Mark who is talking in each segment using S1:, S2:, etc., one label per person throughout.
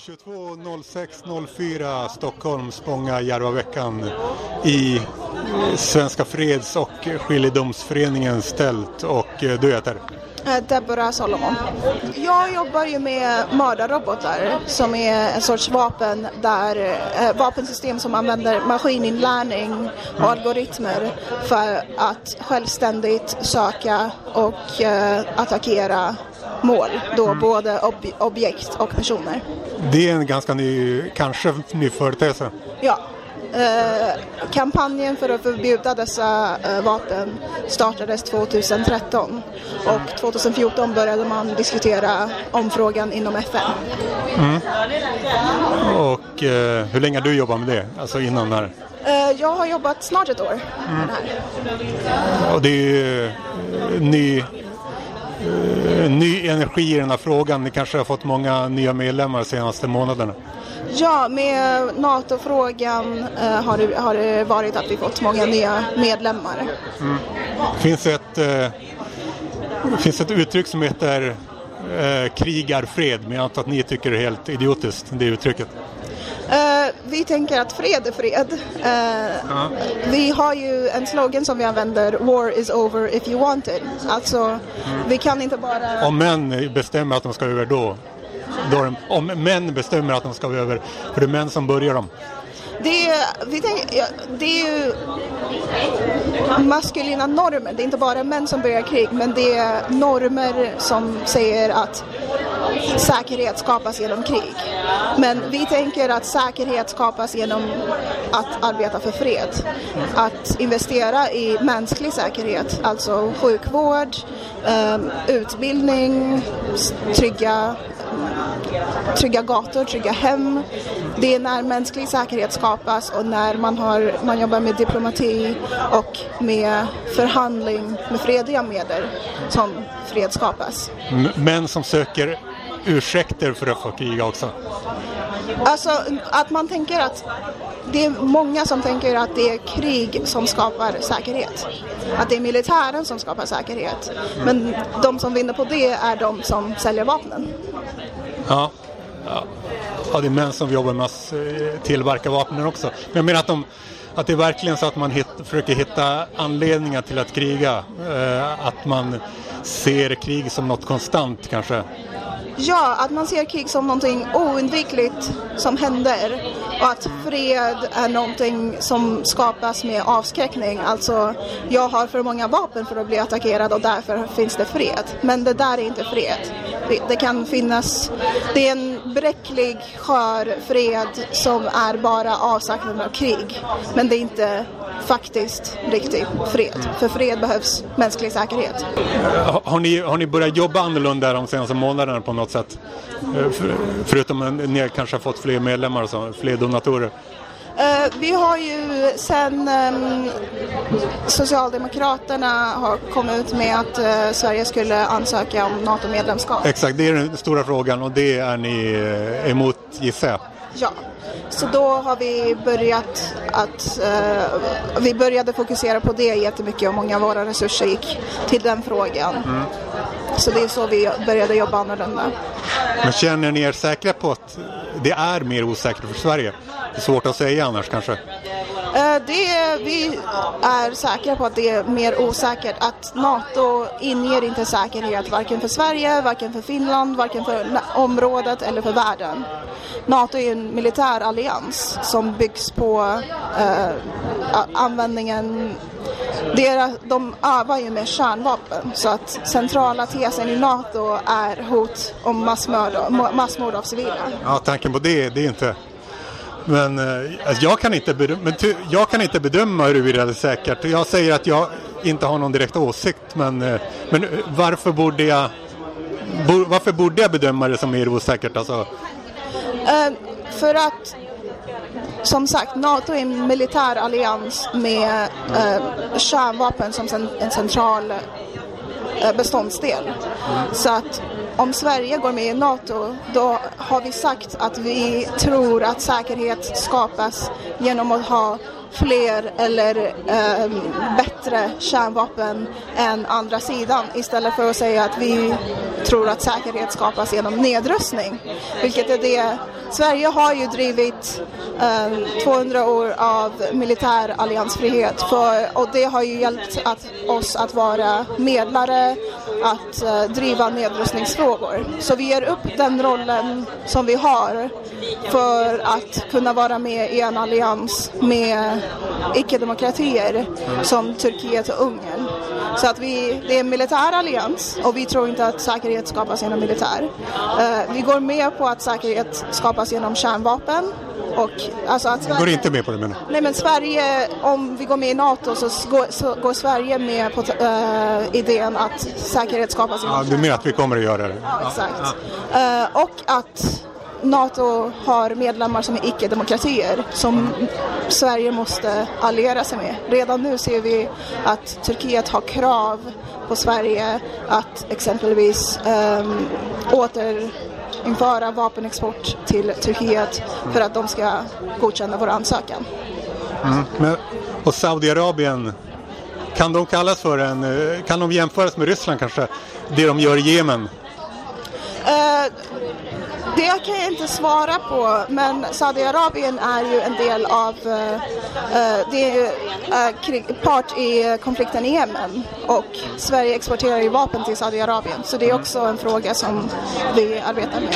S1: 22.06.04 Stockholm, Spånga, Järvaveckan i Svenska Freds och Skiljedomsföreningens tält och eh, du heter?
S2: Deborah Solomon. Jag jobbar ju med mördarrobotar som är en sorts vapen där, eh, vapensystem som använder maskininlärning och algoritmer för att självständigt söka och eh, attackera mål, då både ob- objekt och personer.
S1: Det är en ganska ny, kanske ny företeelse.
S2: Ja. Eh, kampanjen för att förbjuda dessa eh, vapen startades 2013 och 2014 började man diskutera om frågan inom FN.
S1: Och eh, hur länge har du jobbat med det? Alltså innan det här?
S2: Eh, jag har jobbat snart ett år med det här.
S1: Och det är ju ny, ny energi i den här frågan. Ni kanske har fått många nya medlemmar de senaste månaderna.
S2: Ja, med NATO-frågan eh, har, det, har det varit att vi fått många nya medlemmar.
S1: finns ett, eh, finns ett uttryck som heter eh, krigarfred, men jag antar att ni tycker det är helt idiotiskt, det uttrycket.
S2: Eh, vi tänker att fred är fred. Eh, Vi har ju en slogan som vi använder, War is over if you want it. Alltså, vi kan inte bara...
S1: Om män bestämmer att de ska över då, då de, om män bestämmer att de ska över, för det är män som börjar dem.
S2: Det är, vi tänker, det är ju maskulina normer. Det är inte bara män som börjar krig, men det är normer som säger att säkerhet skapas genom krig. Men vi tänker att säkerhet skapas genom att arbeta för fred. Att investera i mänsklig säkerhet, alltså sjukvård, ehm, utbildning, trygga trygga gator, trygga hem. Det är när mänsklig säkerhet skapas och när man, har, man jobbar med diplomati och med förhandling med fredliga medel som fred skapas.
S1: Män som söker ursäkter för att få kriga också.
S2: Alltså att man tänker att det är många som tänker att det är krig som skapar säkerhet. Att det är militären som skapar säkerhet. Men de som vinner på det är de som säljer vapnen.
S1: Ja. Ja. ja, det är män som jobbar med att eh, tillverka vapnen också. Men jag menar att, de, att det är verkligen så att man hit, försöker hitta anledningar till att kriga. Eh, att man ser krig som något konstant kanske.
S2: Ja, att man ser krig som någonting oundvikligt som händer och att fred är någonting som skapas med avskräckning. Alltså, jag har för många vapen för att bli attackerad och därför finns det fred. Men det där är inte fred. Det, det kan finnas, det är en bräcklig, skör fred som är bara avsaknad av krig. Men det är inte faktiskt riktig fred. För fred behövs mänsklig säkerhet.
S1: Ha- Har ni, har ni börjat jobba annorlunda de senaste månaderna på något sätt? Eh, för, förutom att ni kanske har fått fler medlemmar och så, fler donatorer.
S2: Eh, vi har ju sen ehm, Socialdemokraterna har kommit ut med att eh, Sverige skulle ansöka om NATO-medlemskap.
S1: Exakt, det är den stora frågan och det är ni emot gissar jag.
S2: Ja. Så då har vi börjat att eh, vi började fokusera på det jättemycket och många av våra resurser gick till den frågan. Så det är så vi började jobba annorlunda.
S1: Men känner ni er säkra på att det är mer osäkert för Sverige? Det är svårt att säga annars kanske.
S2: Eh, det, vi är säkra på att det är mer osäkert. Att NATO inger inte säkerhet varken för Sverige, varken för Finland, varken för området eller för världen. NATO är en militär allians som byggs på eh, användningen deras, de övar ju med kärnvapen så att centrala tesen i NATO är hot om massmord, massmord av civila.
S1: Ja, tanken på det, det är inte... Men eh, alltså jag, kan inte bedöma, men ty, jag kan inte bedöma huruvida det är säkert. Jag säger att jag inte har någon direkt åsikt, men, eh, men eh, varför borde jag... Bo, varför borde jag bedöma det som mer osäkert? Alltså,
S2: Uh, för att som sagt, NATO är en militär allians med uh, kärnvapen som en central beståndsdel. beståndsdel. Så att om Sverige går med i NATO då har vi sagt att vi tror att säkerhet skapas genom att ha fler eller eh, bättre kärnvapen än andra sidan istället för att säga att vi tror att säkerhet skapas genom nedrustning. Vilket är det Sverige har ju drivit eh, 200 år av militär alliansfrihet för, och det har ju hjälpt att, oss att vara medlare, att eh, driva nedrustningsfrågor. Så vi ger upp den rollen som vi har för att kunna vara med i en allians med icke-demokratier som Turkiet och Ungern. Så att vi, det är en militär allians och vi tror inte att säkerhet skapas genom militär. Eh, vi går med på att säkerhet skapas genom kärnvapen. Och,
S1: alltså att Sverige, går inte med på det menar
S2: Nej men Sverige, om vi går med i NATO så går, så går Sverige med på uh, idén att säkerhet skapas
S1: genom Ja, du menar att vi kommer att göra det?
S2: Ja, exakt. Ja. Uh, och att NATO har medlemmar som är icke-demokratier som Sverige måste alliera sig med. Redan nu ser vi att Turkiet har krav på Sverige att exempelvis um, införa vapenexport till Turkiet för att de ska godkänna vår ansökan.
S1: Mm. Men, och Saudiarabien, kan de kallas för en, eh, kan de jämföras med Ryssland kanske? Det de gör i Jemen?
S2: Jag det kan jag inte svara på, men Saudiarabien är ju en del av, uh, det är uh, part i konflikten i Jemen och Sverige exporterar ju vapen till Saudiarabien så det är också en fråga som vi arbetar med.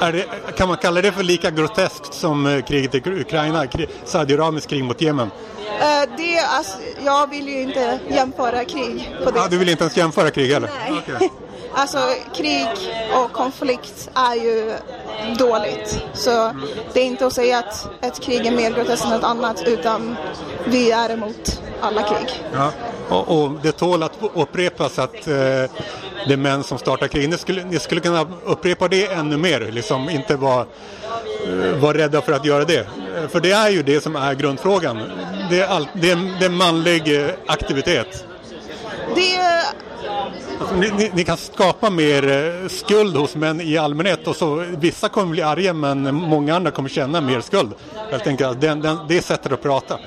S1: Ja, det, kan man kalla det för lika groteskt som kriget i Ukraina, Saudiarabiens krig mot Jemen?
S2: Uh, det, alltså, jag vill ju inte jämföra krig på det
S1: ja, Du vill inte ens jämföra krig heller?
S2: Nej. Okay. Alltså krig och konflikt är ju dåligt. Så det är inte att säga att ett krig är mer groteskt än ett annat utan vi är emot alla krig.
S1: Ja. Och, och det tål att upprepas att eh, det är män som startar krig. Ni skulle, ni skulle kunna upprepa det ännu mer, liksom inte vara eh, var rädda för att göra det. För det är ju det som är grundfrågan. Det är, all, det är, det är manlig eh, aktivitet.
S2: Det
S1: Alltså, ni, ni, ni, kan skapa mer eh, skuld hos män i allmänhet och så vissa kommer bli arga men många andra kommer känna mer skuld. Jag tänker att den, den, det är sättet att prata.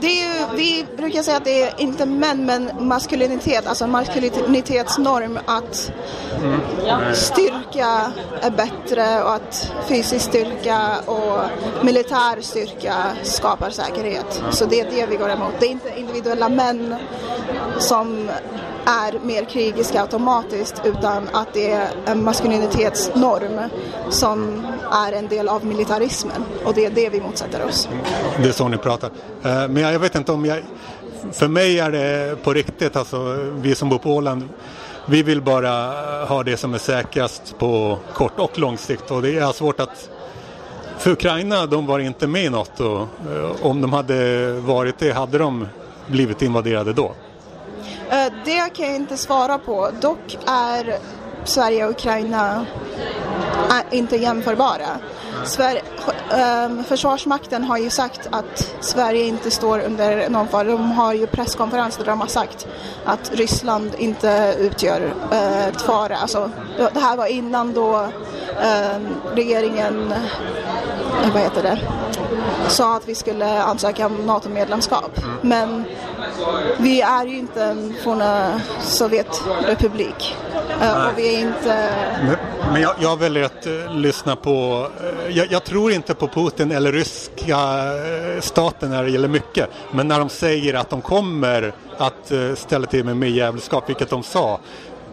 S2: Det är ju, vi brukar säga att det är inte män men maskulinitet, alltså maskulinitetsnorm att styrka är bättre och att fysisk styrka och militär styrka skapar säkerhet. Så det är det vi går emot. Det är inte individuella män som är mer krigiska automatiskt utan att det är en maskulinitetsnorm som är en del av militarismen och det är det vi motsätter oss.
S1: Det är så ni pratar. Eh, men jag vet inte om jag... För mig är det på riktigt, alltså vi som bor på Åland vi vill bara ha det som är säkrast på kort och lång sikt och det är svårt att för Ukraina, de var inte med i NATO. Eh, om de hade varit det, hade de blivit invaderade då?
S2: Eh, det kan jag inte svara på. Dock är Sverige och Ukraina eh, inte jämförbara. Sver ehm, försvarsmakten har ju sagt att Sverige inte står under någon fara. De har ju presskonferenser där de har sagt att Ryssland inte utgör eh, ett fara. Alltså, det här var innan då ehm, regeringen, eh, vad heter det, sa att vi skulle ansöka om NATO-medlemskap. Mm. Men vi är ju inte en forna Sovjetrepublik. Uh, och vi är inte...
S1: Men, jag, jag väljer att uh, lyssna på... Uh, jag, jag, tror inte på Putin eller ryska staten när det gäller mycket. Men när de säger att de kommer att ställa till med mer jävelskap, vilket de sa,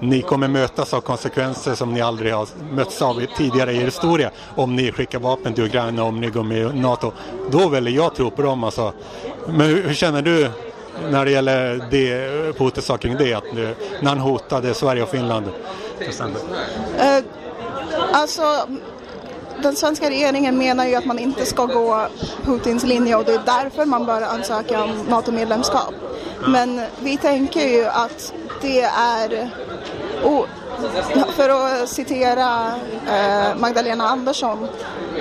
S1: ni kommer mötas av konsekvenser som ni aldrig har mötts av tidigare i er historia om ni skickar vapen till Ukraina, om ni går med i NATO. Då väljer jag tro på dem alltså. Men hur, hur känner du när det gäller det, Putin sa kring det, att när han hotade Sverige och Finland?
S2: Uh, alltså, den svenska regeringen menar ju att man inte ska gå Putins linje och det är därför man bör ansöka om NATO-medlemskap. Men vi tänker ju att det är och för att citera eh, Magdalena Andersson,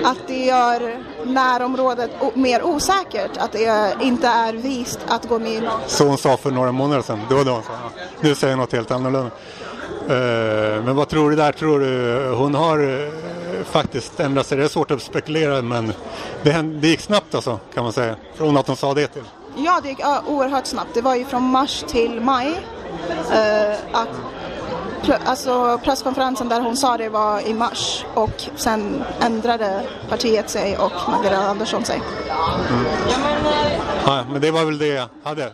S2: att det gör närområdet mer osäkert, att det inte är vist att gå med
S1: Så hon sa för några månader sedan, det var då hon sa. Nu säger hon något helt annorlunda. Eh, men vad tror du där? Tror du hon har eh, faktiskt ändrat sig? Det är svårt att spekulera men det, det gick snabbt alltså kan man säga. Från att hon sa det till.
S2: Ja, det gick oerhört snabbt. Det var ju från mars till maj. Att alltså presskonferensen där hon sa det var i mars och sen ändrade partiet sig och Magdalena Andersson sig.
S1: Mm. Ja, men det var väl det jag hade.